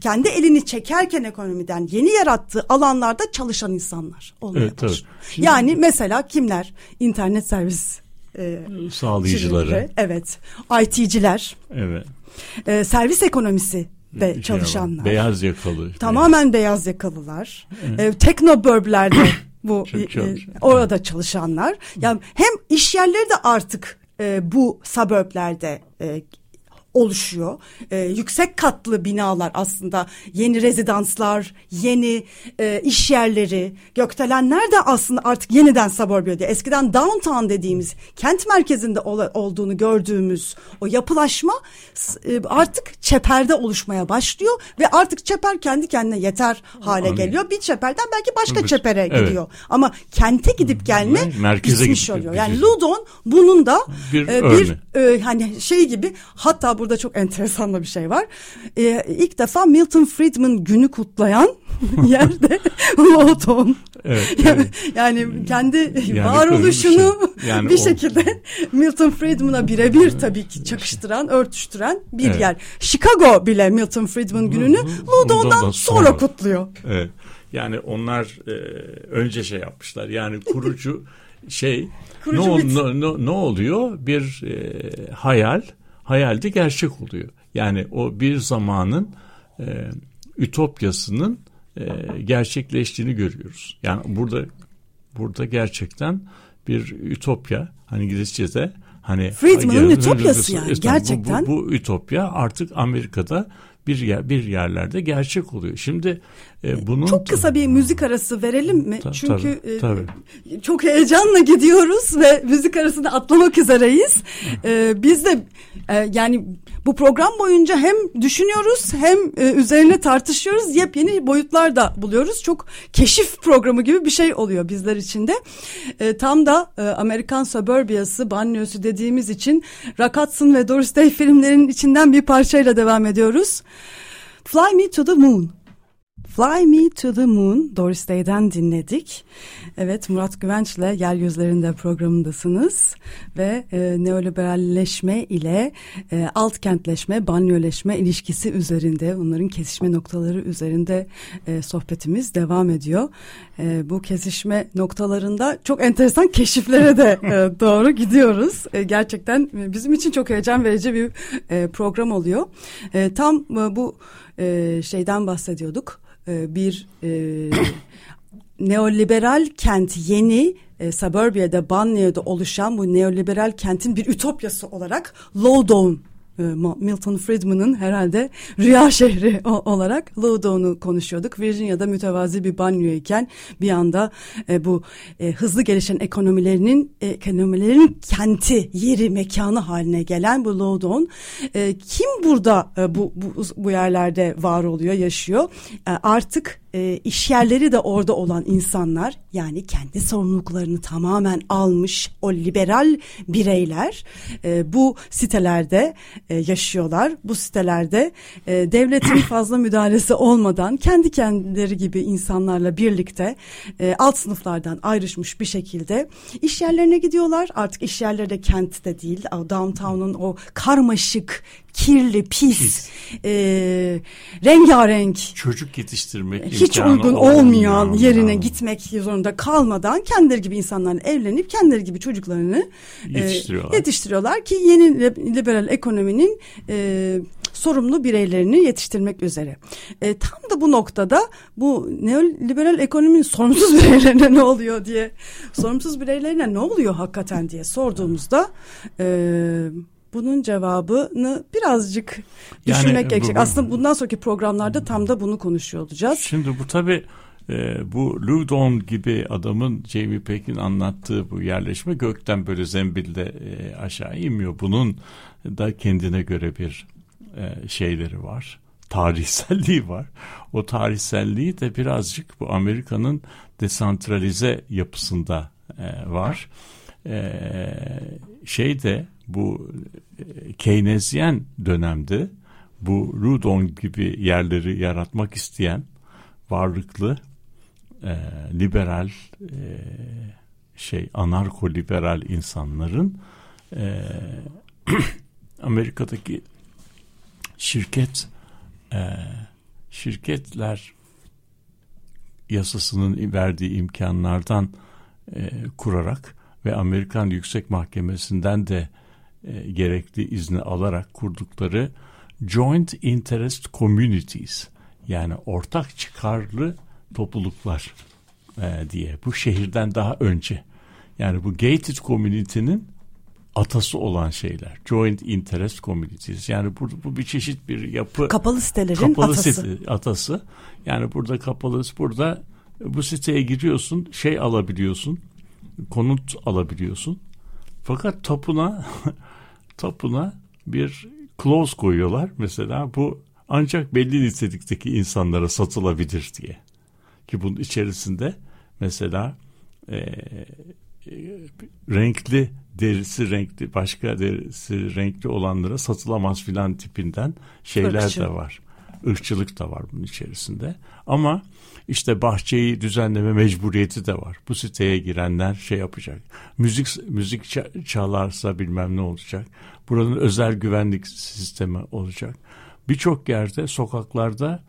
kendi elini çekerken ekonomiden yeni yarattığı alanlarda çalışan insanlar olmaya Evet, tabii. Şimdi- Yani mesela kimler? İnternet servis e, Sağlayıcıları. evet. IT'ciler, Evet. e, servis ekonomisi de şey çalışanlar. Beyaz yakalı. Tamamen beyaz yakalılar. E, teknoburb'lerde bu Çok e, çalışan. orada çalışanlar. Yani hem iş yerleri de artık e, bu suburb'lerde e, oluşuyor. E, yüksek katlı binalar aslında yeni rezidanslar, yeni e, iş yerleri, gökdelenler de aslında artık yeniden suburb diye. Eskiden downtown dediğimiz kent merkezinde ola- olduğunu gördüğümüz o yapılaşma e, artık çeperde oluşmaya başlıyor ve artık çeper kendi kendine yeter hale Anladım. geliyor. Bir çeperden belki başka Evet, çepere evet. gidiyor. Ama kente gidip gelme Merkeze bitmiş gidip oluyor. Yani. Ludon bunun da Bir e, örneği. e, hani şey gibi hatta burada çok enteresan da bir şey var. E, ilk defa Milton Friedman günü kutlayan yerde Ludon. Evet, Yani, evet. yani kendi Yani varoluşunu şey. Yani bir o- şekilde Milton Friedman'a birebir tabii ki çakıştıran, örtüştüren bir Evet. yer. Chicago bile Milton Friedman gününü Ludon'dan sonra sonra. kutluyor. Evet. Yani onlar e, önce şey yapmışlar. Yani kurucu şey Kurucu ne, ol- ne, ne, ne oluyor? Bir e, hayal, hayalde gerçek oluyor. Yani o bir zamanın e, ütopyasının e, gerçekleştiğini görüyoruz. Yani burada burada gerçekten bir ütopya hani İngilizce'de hani Friedman'ın ütopyası yani, Bu- bu- gerçekten. Bu, bu ütopya artık Amerika'da bir yer bir yerlerde gerçek oluyor. Şimdi e, bunun Çok kısa bir müzik arası verelim mi? Ta- Çünkü tabii, e, tabii. çok heyecanla gidiyoruz ve müzik arasını atlamak üzereyiz. E, biz de e, yani bu program boyunca hem düşünüyoruz hem e, üzerine tartışıyoruz. Yepyeni boyutlar da buluyoruz. Çok keşif programı gibi bir şey oluyor bizler için de. E, tam da e, Amerikan Suburbia'sı, banyosu dediğimiz için Rock Hudson ve Doris Day filmlerinin içinden bir parçayla devam ediyoruz. Fly Me to the Moon. Fly Me to the Moon Doris Day'den dinledik. Evet Murat Güvenç'le Yeryüzlerinde programındasınız ve e, neoliberalleşme ile e, alt kentleşme, banyoleşme ilişkisi üzerinde, onların kesişme noktaları üzerinde e, sohbetimiz devam ediyor. E, bu kesişme noktalarında çok enteresan keşiflere de e, doğru gidiyoruz. E, gerçekten e, bizim için çok heyecan verici bir e, program oluyor. E, tam e, bu e, şeyden bahsediyorduk. E, bir e, neoliberal kent yeni e, suburbia'da, Banliyö'de oluşan bu neoliberal kentin bir ütopyası olarak Loudoun e, Ma- Milton Friedman'ın herhalde rüya şehri olarak Loudoun'u konuşuyorduk. Virginia'da mütevazi bir banyoyken bir anda e, bu e, hızlı gelişen ekonomilerinin e, ekonomilerin kenti, yeri, mekanı haline gelen bu Loudoun. E, kim burada e, bu, bu bu yerlerde var oluyor, yaşıyor? E, artık e, iş yerleri de orada olan insanlar yani kendi sorumluluklarını tamamen almış o liberal bireyler e, bu sitelerde e, yaşıyorlar. Bu sitelerde e, devletin fazla müdahalesi olmadan kendi kendileri gibi insanlarla birlikte e, alt sınıflardan ayrışmış bir şekilde iş yerlerine gidiyorlar. Artık iş yerleri de kentte değil. Downtown'un o karmaşık, kirli, pis, e, rengarenk çocuk yetiştirmek hiç uygun olmayan olmayan- yerine gitmek zorunda kalmadan kendileri gibi insanlarla evlenip kendileri gibi çocuklarını e, Yetiştiriyorlar. yetiştiriyorlar ki yeni li- liberal ekonominin e, sorumlu bireylerini yetiştirmek üzere. E, tam da bu noktada bu neoliberal ekonominin sorumsuz bireylerine ne oluyor diye sorumsuz bireylerine ne oluyor hakikaten diye sorduğumuzda e, bunun cevabını birazcık Yani düşünmek bu- gerekecek. bu- Aslında bundan sonraki programlarda tam da bunu konuşuyor olacağız. Şimdi bu tabi bu Loudon gibi adamın Jamie Peck'in anlattığı bu yerleşme gökten böyle zembilde e, aşağı inmiyor. Bunun da kendine göre bir e, şeyleri var. tarihselliği var. O tarihselliği de birazcık bu Amerika'nın desantralize yapısında e, var. E, şey de bu e, Keynesyen dönemde bu Rudon gibi yerleri yaratmak isteyen varlıklı e, liberal e, şey anarko liberal insanların e, Amerika'daki şirket e, şirketler yasasının verdiği imkanlardan e, kurarak ve Amerikan Yüksek Mahkemesi'nden de e, gerekli izni alarak kurdukları Joint Interest Communities yani ortak çıkarlı topluluklar e, diye bu şehirden daha önce yani bu gated community'nin atası olan şeyler. Joint Interest Communities. Yani bu, bu bir çeşit bir yapı. Kapalı sitelerin kapalı atası. Site, atası. Yani burada kapalı burada bu siteye giriyorsun şey alabiliyorsun. Konut alabiliyorsun. Fakat tapuna tapuna bir clause koyuyorlar. Mesela bu ancak belli nitelikteki insanlara satılabilir diye. Ki bunun içerisinde mesela e, e, renkli derisi renkli başka derisi renkli olanlara satılamaz filan tipinden şeyler Irkçı. de var. Irkçılık da var bunun içerisinde. Ama işte bahçeyi düzenleme mecburiyeti de var. Bu siteye girenler şey yapacak. Müzik müzik ça- çalarsa bilmem ne olacak. Buranın özel güvenlik sistemi olacak. Birçok yerde sokaklarda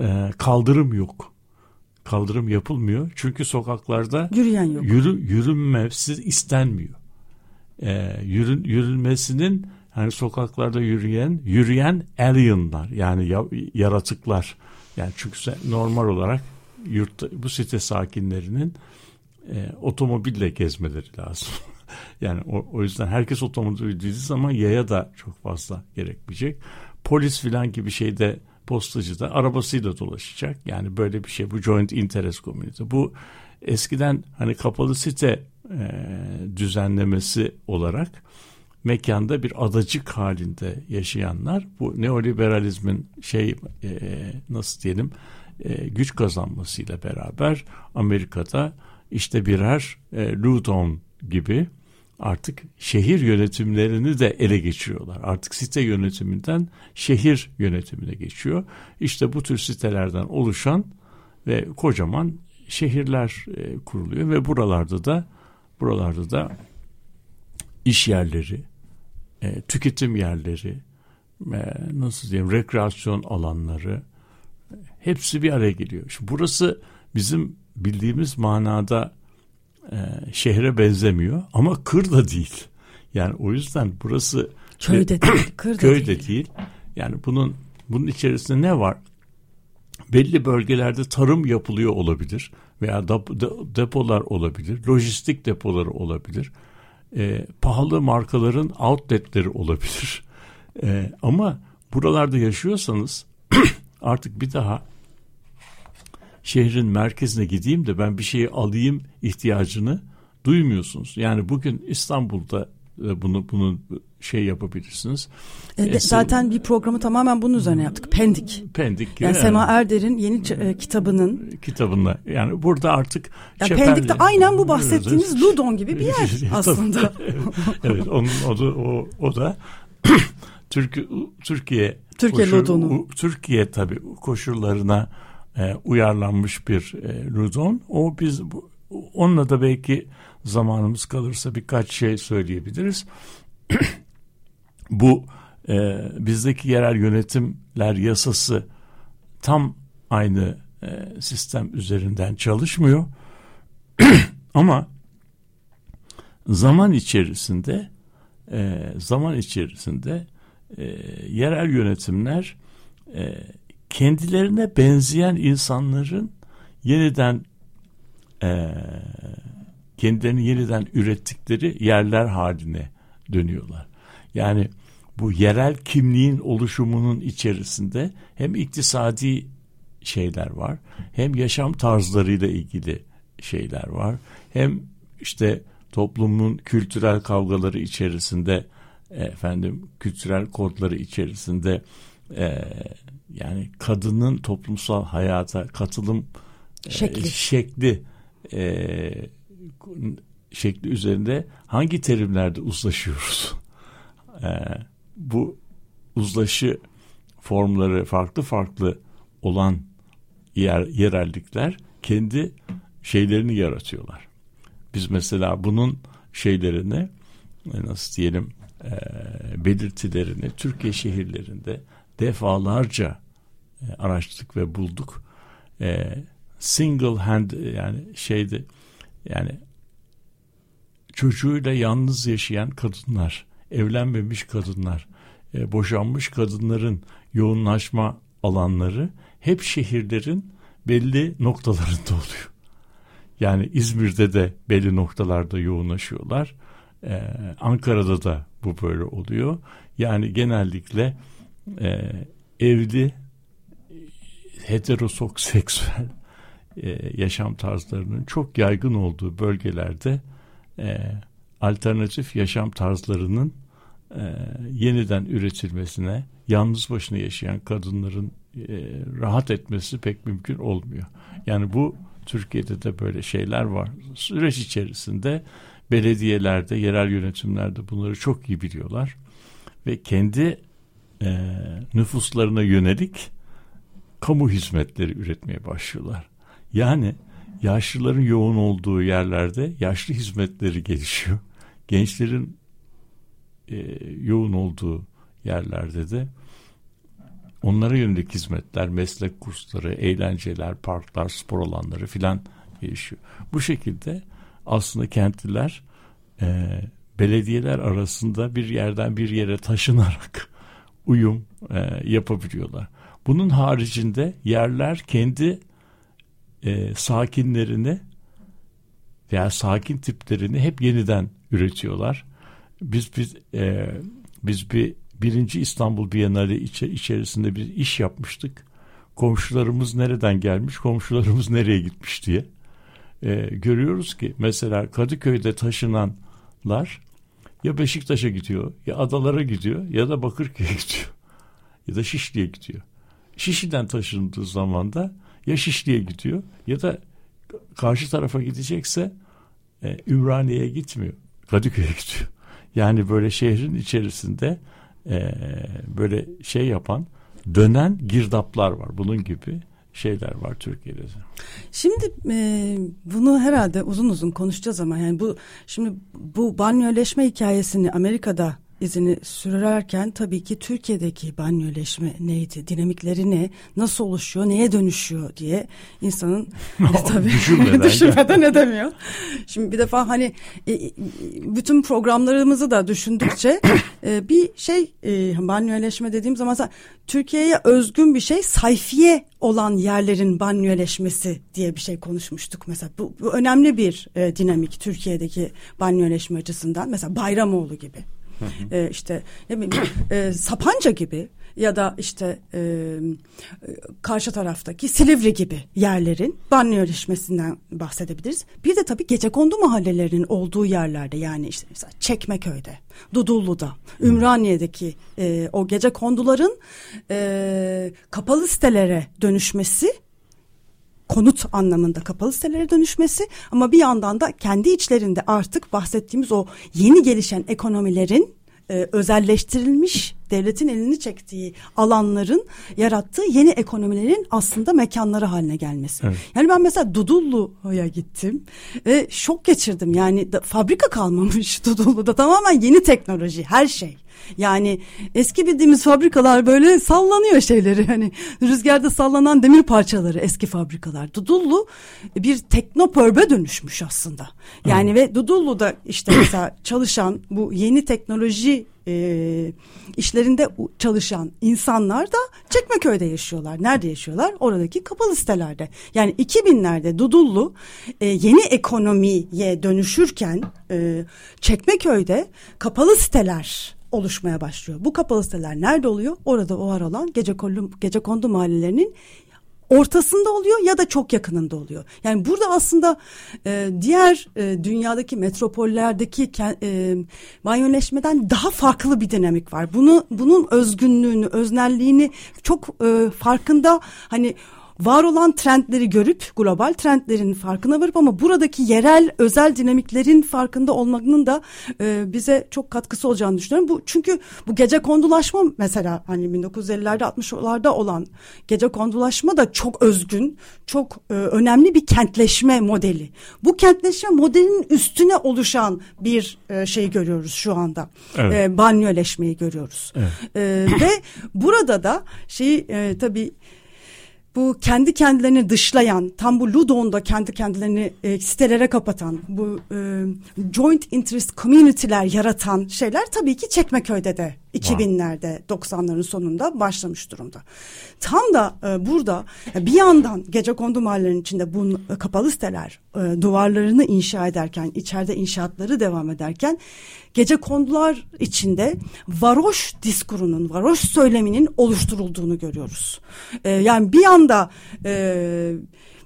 e, kaldırım yok. Kaldırım yapılmıyor. Çünkü sokaklarda Yürüyen yok. yürü, yürünmesi istenmiyor. Ee, yürün, yürünmesinin hani sokaklarda yürüyen yürüyen alienlar yani ya- yaratıklar yani çünkü normal olarak yurt bu site sakinlerinin e, otomobille gezmeleri lazım. yani o, o yüzden herkes otomobil dediği zaman yaya da çok fazla gerekmeyecek. Polis filan gibi şeyde postacı da arabasıyla dolaşacak. Yani böyle bir şey bu joint interest community. Bu eskiden hani kapalı site e, düzenlemesi olarak mekanda bir adacık halinde yaşayanlar bu neoliberalizmin şey e, nasıl diyelim e, güç kazanmasıyla beraber Amerika'da işte birer e, Loudon gibi artık şehir yönetimlerini de ele geçiriyorlar. Artık site yönetiminden şehir yönetimine geçiyor. İşte bu tür sitelerden oluşan ve kocaman şehirler e, kuruluyor ve buralarda da buralarda da iş yerleri, e, tüketim yerleri, e, nasıl diyeyim rekreasyon alanları e, hepsi bir araya geliyor. Şimdi burası bizim bildiğimiz manada e, şehre benzemiyor ama kır da değil. Yani o yüzden burası Köyde değil, kırda köyde değil. değil. Yani bunun bunun içerisinde ne var? Belli bölgelerde tarım yapılıyor olabilir veya dep- de- depolar olabilir, lojistik depoları olabilir, e, pahalı markaların outletleri olabilir. E, ama buralarda yaşıyorsanız artık bir daha şehrin merkezine gideyim de ben bir şeyi alayım ihtiyacını duymuyorsunuz. Yani bugün İstanbul'da e, bunu bunu şey yapabilirsiniz. E, Eski- zaten bir programı tamamen bunun üzerine yaptık. Pendik. Pendik Yani e, Sema Erder'in yeni e, kitabının kitabında yani burada artık ya Çeperli- Pendik'te aynen bu bahsettiğiniz Ludon gibi bir yer aslında. evet onun o da o, o da Türkiye Türkiye Türkiye Ludon'u. u- Türkiye tabii koşullarına e, uyarlanmış bir e, Ludon. O biz bu, onunla da belki zamanımız kalırsa birkaç şey söyleyebiliriz. bu e, bizdeki yerel yönetimler yasası tam aynı e, sistem üzerinden çalışmıyor. Ama zaman içerisinde e, zaman içerisinde e, yerel yönetimler e, kendilerine benzeyen insanların yeniden e, kendilerini yeniden ürettikleri yerler haline dönüyorlar. Yani bu yerel kimliğin oluşumunun içerisinde hem iktisadi şeyler var, hem yaşam tarzlarıyla ilgili şeyler var, hem işte toplumun kültürel kavgaları içerisinde efendim kültürel kodları içerisinde e, yani kadının toplumsal hayata katılım e, Şekli. şekli e, şekli üzerinde hangi terimlerde uzlaşıyoruz? E, bu uzlaşı formları farklı farklı olan yer, yerellikler kendi şeylerini yaratıyorlar. Biz mesela bunun şeylerini e, nasıl diyelim e, belirtilerini Türkiye şehirlerinde defalarca e, araştırdık ve bulduk. E, single hand yani şeydi yani çocuğuyla yalnız yaşayan kadınlar, evlenmemiş kadınlar, e, boşanmış kadınların yoğunlaşma alanları hep şehirlerin belli noktalarında oluyor. Yani İzmir'de de belli noktalarda yoğunlaşıyorlar. Ee, Ankara'da da bu böyle oluyor. Yani genellikle e, evli heteroseksüel e, yaşam tarzlarının çok yaygın olduğu bölgelerde e, alternatif yaşam tarzlarının e, yeniden üretilmesine yalnız başına yaşayan kadınların e, rahat etmesi pek mümkün olmuyor. Yani bu Türkiye'de de böyle şeyler var. Süreç içerisinde belediyelerde, yerel yönetimlerde bunları çok iyi biliyorlar ve kendi e, nüfuslarına yönelik kamu hizmetleri üretmeye başlıyorlar. Yani yaşlıların yoğun olduğu yerlerde yaşlı hizmetleri gelişiyor. Gençlerin e, yoğun olduğu yerlerde de onlara yönelik hizmetler, meslek kursları, eğlenceler, parklar, spor alanları filan gelişiyor. Bu şekilde aslında kentliler e, belediyeler arasında bir yerden bir yere taşınarak uyum e, yapabiliyorlar. Bunun haricinde yerler kendi e, sakinlerini veya sakin tiplerini hep yeniden üretiyorlar. Biz biz e, biz bir birinci İstanbul Bienali içi, içerisinde bir iş yapmıştık. Komşularımız nereden gelmiş, komşularımız nereye gitmiş diye. E, görüyoruz ki mesela Kadıköy'de taşınanlar ya Beşiktaş'a gidiyor, ya Adalara gidiyor, ya da Bakırköy'e gidiyor. Ya da Şişli'ye gidiyor. Şişli'den taşındığı zaman da ya Şişli'ye gidiyor ya da karşı tarafa gidecekse e, Ümraniye'ye gitmiyor. Kadıköy'e gidiyor. Yani böyle şehrin içerisinde e, böyle şey yapan dönen girdaplar var. Bunun gibi şeyler var Türkiye'de. Şimdi e, bunu herhalde uzun uzun konuşacağız ama yani bu şimdi bu banyoleşme hikayesini Amerika'da izini sürerken tabii ki Türkiye'deki banyoleşme neydi, dinamikleri ne, nasıl oluşuyor, neye dönüşüyor diye insanın tabii Düşünmeden. düşünmeden edemiyor. Şimdi bir defa hani e, e, bütün programlarımızı da düşündükçe e, bir şey e, banyoleşme dediğim zaman Türkiye'ye özgün bir şey sayfiye olan yerlerin banyoleşmesi diye bir şey konuşmuştuk mesela. Bu, bu önemli bir e, dinamik Türkiye'deki banyoleşme açısından. Mesela Bayramoğlu gibi e, işte ne bileyim e, Sapanca gibi ya da işte e, karşı taraftaki Silivri gibi yerlerin banyoleşmesinden bahsedebiliriz. Bir de tabii gecekondu mahallelerinin olduğu yerlerde yani işte mesela Çekmeköy'de, Dudullu'da, Ümraniye'deki e, o gece konduların e, kapalı sitelere dönüşmesi konut anlamında kapalı sitelere dönüşmesi ama bir yandan da kendi içlerinde artık bahsettiğimiz o yeni gelişen ekonomilerin e, özelleştirilmiş devletin elini çektiği alanların yarattığı yeni ekonomilerin aslında mekanları haline gelmesi. Evet. Yani ben mesela Dudullu'ya gittim ve şok geçirdim. Yani da, fabrika kalmamış Dudullu'da tamamen yeni teknoloji her şey. Yani eski bildiğimiz fabrikalar böyle sallanıyor şeyleri hani rüzgarda sallanan demir parçaları eski fabrikalar. Dudullu bir teknopörbe dönüşmüş aslında. Yani ve Dudullu'da işte mesela çalışan bu yeni teknoloji e, işlerinde çalışan insanlar da Çekmeköy'de yaşıyorlar. Nerede yaşıyorlar? Oradaki kapalı sitelerde. Yani 2000'lerde Dudullu e, yeni ekonomiye dönüşürken e, Çekmeköy'de kapalı siteler oluşmaya başlıyor. Bu kapalı siteler nerede oluyor? Orada var olan gece kondu, gece kondu mahallelerinin ortasında oluyor ya da çok yakınında oluyor. Yani burada aslında e, diğer e, dünyadaki metropollerdeki e, manyöleşmeden daha farklı bir dinamik var. Bunu bunun özgünlüğünü, öznelliğini çok e, farkında hani var olan trendleri görüp global trendlerin farkına varıp ama buradaki yerel özel dinamiklerin farkında olmanın da e, bize çok katkısı olacağını düşünüyorum. Bu çünkü bu gece kondulaşma mesela hani 1950'lerde 60'larda olan gece kondulaşma da çok özgün, çok e, önemli bir kentleşme modeli. Bu kentleşme modelinin üstüne oluşan bir e, şey görüyoruz şu anda. Evet. E, banyoleşmeyi görüyoruz. Evet. E, ve burada da şey e, tabii bu kendi kendilerini dışlayan, tam bu Ludon'da kendi kendilerini e, sitelere kapatan, bu e, joint interest community'ler yaratan şeyler tabii ki Çekmeköy'de de 2000'lerde 90'ların sonunda başlamış durumda. Tam da e, burada bir yandan gece kondu mahallelerinin içinde bu kapalı siteler e, duvarlarını inşa ederken, içeride inşaatları devam ederken gece kondular içinde varoş diskurunun, varoş söyleminin oluşturulduğunu görüyoruz. E, yani bir yanda e,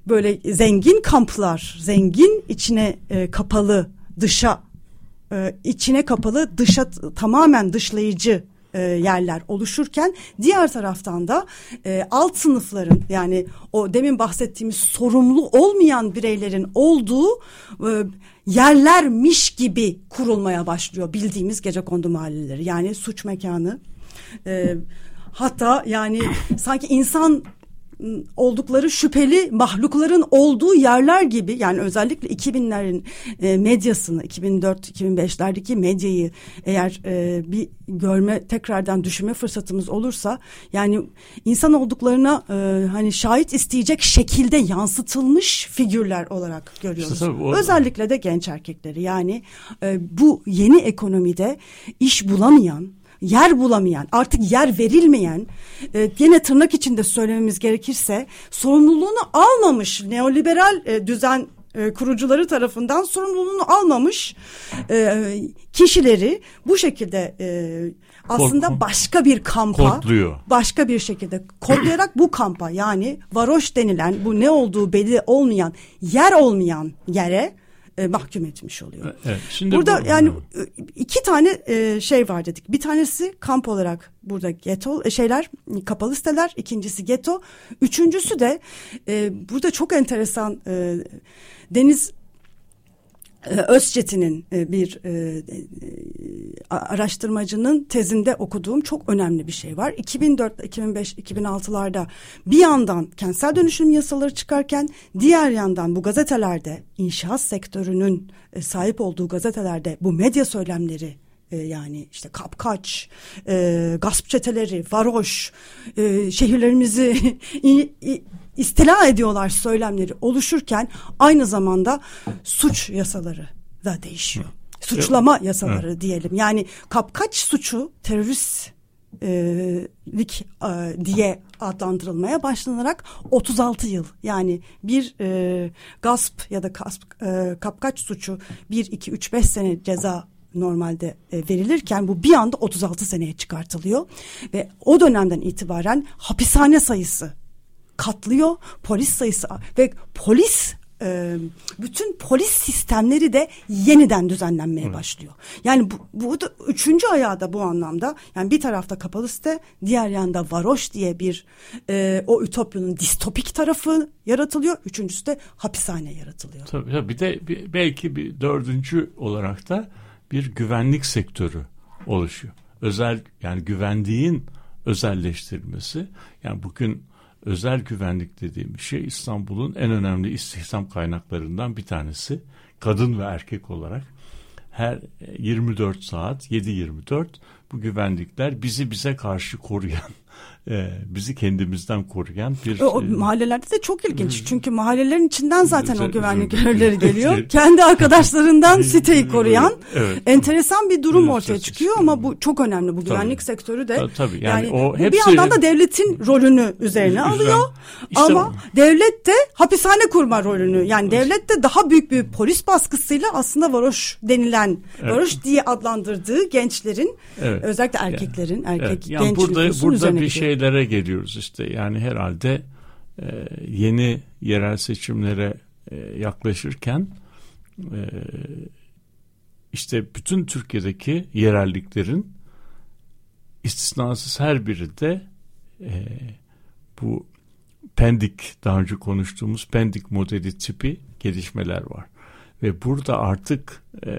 böyle zengin kamplar, zengin içine e, kapalı dışa e, içine kapalı dışa tamamen dışlayıcı e, yerler oluşurken diğer taraftan da e, alt sınıfların yani o demin bahsettiğimiz sorumlu olmayan bireylerin olduğu e, yerlermiş gibi kurulmaya başlıyor bildiğimiz gece kondu mahalleleri. Yani suç mekanı hatta yani sanki insan oldukları şüpheli mahlukların olduğu yerler gibi yani özellikle 2000'lerin e, medyasını 2004-2005'lerdeki medyayı eğer e, bir görme tekrardan düşünme fırsatımız olursa yani insan olduklarına e, hani şahit isteyecek şekilde yansıtılmış figürler olarak görüyoruz. İşte o... Özellikle de genç erkekleri yani e, bu yeni ekonomide iş bulamayan yer bulamayan, artık yer verilmeyen, e, yine tırnak içinde söylememiz gerekirse sorumluluğunu almamış neoliberal e, düzen e, kurucuları tarafından sorumluluğunu almamış e, kişileri bu şekilde e, aslında başka bir kampa kodluyor. başka bir şekilde kodlayarak bu kampa yani varoş denilen bu ne olduğu belli olmayan yer olmayan yere e, mahkum etmiş oluyor. Evet, şimdi burada bu, yani e, iki tane e, şey var dedik. Bir tanesi kamp olarak burada geto e, şeyler kapalı siteler. İkincisi geto. Üçüncüsü de e, burada çok enteresan e, deniz Özçetin'in e, bir e, e, araştırmacının tezinde okuduğum çok önemli bir şey var. 2004, 2005, 2006'larda bir yandan kentsel dönüşüm yasaları çıkarken diğer yandan bu gazetelerde inşaat sektörünün sahip olduğu gazetelerde bu medya söylemleri yani işte kapkaç, gasp çeteleri, varoş, şehirlerimizi istila ediyorlar söylemleri oluşurken aynı zamanda suç yasaları da değişiyor. Suçlama yasaları diyelim. Yani kapkaç suçu terörist lik e, diye adlandırılmaya başlanarak 36 yıl yani bir e, gasp ya da gasp, e, kapkaç suçu 1 2 3 5 sene ceza normalde e, verilirken bu bir anda 36 seneye çıkartılıyor ve o dönemden itibaren hapishane sayısı katlıyor. Polis sayısı ve polis e, bütün polis sistemleri de yeniden düzenlenmeye evet. başlıyor. Yani bu, bu da üçüncü ayağı da bu anlamda. Yani bir tarafta kapalı site, diğer yanda varoş diye bir e, o ütopyanın distopik tarafı yaratılıyor. Üçüncüsü de hapishane yaratılıyor. Tabii, tabii bir de bir, belki bir dördüncü olarak da bir güvenlik sektörü oluşuyor. Özel yani güvenliğin özelleştirilmesi. Yani bugün özel güvenlik dediğim şey İstanbul'un en önemli istihdam kaynaklarından bir tanesi. Kadın ve erkek olarak her 24 saat 7-24 bu güvenlikler bizi bize karşı koruyan e, bizi kendimizden koruyan bir... O, e, mahallelerde de çok ilginç. Çünkü mahallelerin içinden zaten o güvenlik görevlileri geliyor. Kendi arkadaşlarından siteyi koruyan evet. enteresan bir durum ortaya çıkıyor ama bu çok önemli. Bu güvenlik tabii. sektörü de tabii, yani, yani o hepsi, bir yandan da devletin rolünü üzerine alıyor. İşte, ama devlet de hapishane kurma rolünü yani devlet de daha büyük bir polis baskısıyla aslında varoş denilen evet. varoş diye adlandırdığı gençlerin evet. Özellikle erkeklerin erkek evet. yani genç burada, burada bir şey şeylere geliyoruz işte yani herhalde e, yeni yerel seçimlere e, yaklaşırken e, işte bütün Türkiye'deki yerelliklerin istisnasız her biri de e, bu Pendik daha önce konuştuğumuz Pendik modeli tipi gelişmeler var. Ve burada artık e,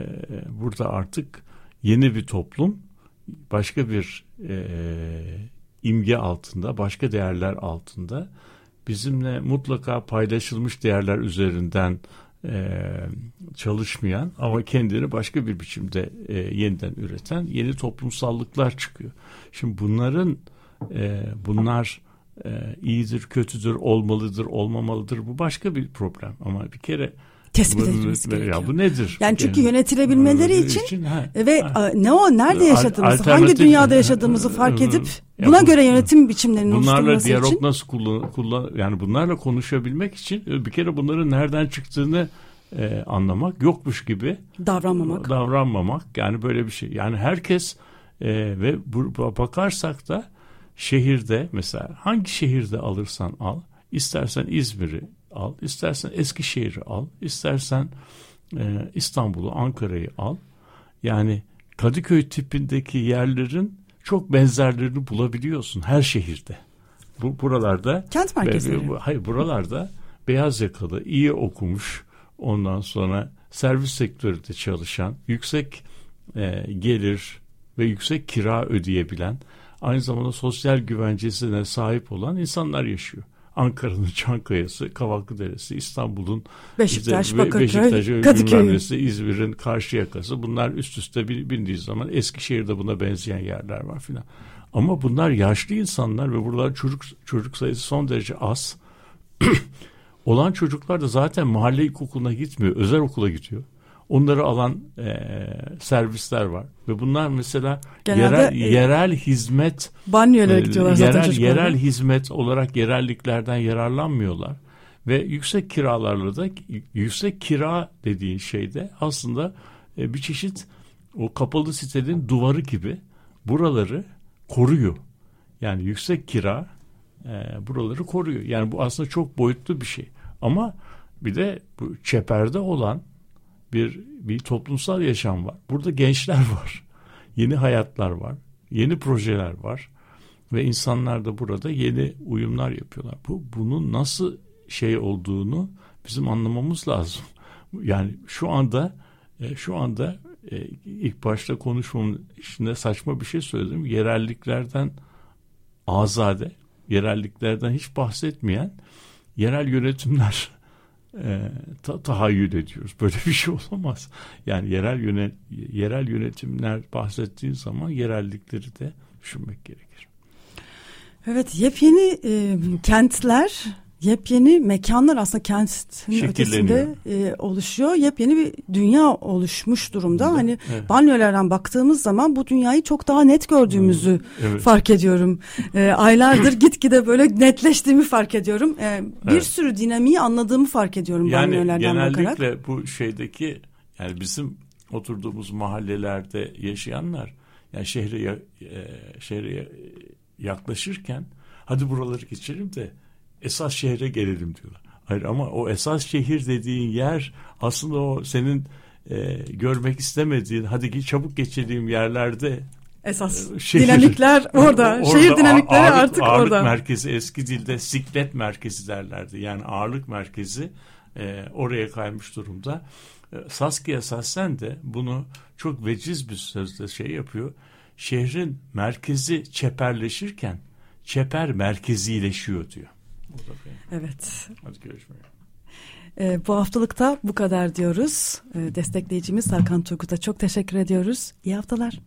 burada artık yeni bir toplum başka bir e, imge altında, başka değerler altında bizimle mutlaka paylaşılmış değerler üzerinden e, çalışmayan ama kendini başka bir biçimde e, yeniden üreten yeni toplumsallıklar çıkıyor. Şimdi bunların e, bunlar e, iyidir, kötüdür, olmalıdır, olmamalıdır bu başka bir problem ama bir kere tespit edilmesi gerekiyor. Ya bu nedir? Yani çünkü yönetilebilmeleri Bunun için, ha, ve ha. ne o nerede yaşadığımızı, hangi dünyada yaşadığımızı fark edip ya buna bu- göre yönetim biçimlerinin Bunlarla diyalog için nasıl kullan, kullan yani bunlarla konuşabilmek için e, bir kere bunların nereden çıktığını e, anlamak yokmuş gibi davranmamak. davranmamak yani böyle bir şey. Yani herkes e, ve bu- bakarsak da şehirde mesela hangi şehirde alırsan al istersen İzmir'i al istersen Eskişehir'i al istersen e, İstanbul'u Ankara'yı al yani Kadıköy tipindeki yerlerin çok benzerlerini bulabiliyorsun her şehirde. Bu buralarda Kent merkezleri. be- hayır buralarda beyaz yakalı, iyi okumuş, ondan sonra servis sektöründe çalışan, yüksek e, gelir ve yüksek kira ödeyebilen, aynı zamanda sosyal güvencesine sahip olan insanlar yaşıyor. Ankara'nın Çankaya'sı, Kavaklıderesi, İstanbul'un Beşiktaş, işte Bakırköy, Beşiktaş'ı, Kadıköy. İzmir'in Karşıyaka'sı bunlar üst üste bin- bindiği zaman Eskişehir'de buna benzeyen yerler var filan. Ama bunlar yaşlı insanlar ve burada çocuk çocuk sayısı son derece az. Olan çocuklar da zaten mahalle ilkokuluna gitmiyor, özel okula gidiyor. Onları alan eee, servisler var ve bunlar mesela Genelde, yerel, e, yerel hizmet Banyolara e, gidiyorlar zaten yerel, çocuklar. yerel hizmet olarak yerelliklerden yararlanmıyorlar ve yüksek kiralarla da yüksek kira dediğin şeyde aslında e, bir çeşit o kapalı sitenin duvarı gibi buraları koruyor. Yani yüksek kira e, buraları koruyor. Yani bu aslında çok boyutlu bir şey. Ama bir de bu çeperde olan bir bir toplumsal yaşam var. Burada gençler var. Yeni hayatlar var. Yeni projeler var. Ve insanlar da burada yeni uyumlar yapıyorlar. Bu bunun nasıl şey olduğunu bizim anlamamız lazım. Yani şu anda e, şu anda e, ilk başta konuşmamın içinde saçma bir şey söyledim. Yerelliklerden azade, yerelliklerden hiç bahsetmeyen yerel yönetimler e, ta- tahayyül ediyoruz. Böyle bir şey olamaz. Yani yerel yönet yerel yönetimler bahsettiğin zaman yerellikleri de düşünmek gerekir. Evet yepyeni e, kentler, yepyeni mekanlar aslında kentin ötesinde e, oluşuyor. Yepyeni bir dünya oluşmuş durumda. Evet. Hani Evet. banyolardan baktığımız zaman bu dünyayı çok daha net gördüğümüzü Evet. fark ediyorum. E, aylardır gitgide böyle netleştiğimi fark ediyorum. E, bir Evet. sürü dinamiği anladığımı fark ediyorum Yani banyolardan bakarak. genellikle bu şeydeki yani bizim oturduğumuz mahallelerde yaşayanlar yani şehre e, şehre ya- yaklaşırken hadi buraları geçelim de esas şehre gelelim diyorlar. Hayır ama o esas şehir dediğin yer aslında o senin e, görmek istemediğin hadi git çabuk geçelim yerlerde Esas Şehir. dinamikler orada. O- Şehir dinamikleri ağırlık, artık ağırlık orada. merkezi eski dilde siklet merkezi derlerdi. Yani ağırlık merkezi e, oraya kaymış durumda. E, Saskia Sassen de bunu çok veciz bir sözle şey yapıyor. Şehrin merkezi çeperleşirken çeper merkezileşiyor diyor. Evet. Hadi görüşmek üzere. E, bu haftalıkta bu kadar diyoruz. E, destekleyicimiz Hakan Turgut'a çok teşekkür ediyoruz. İyi haftalar.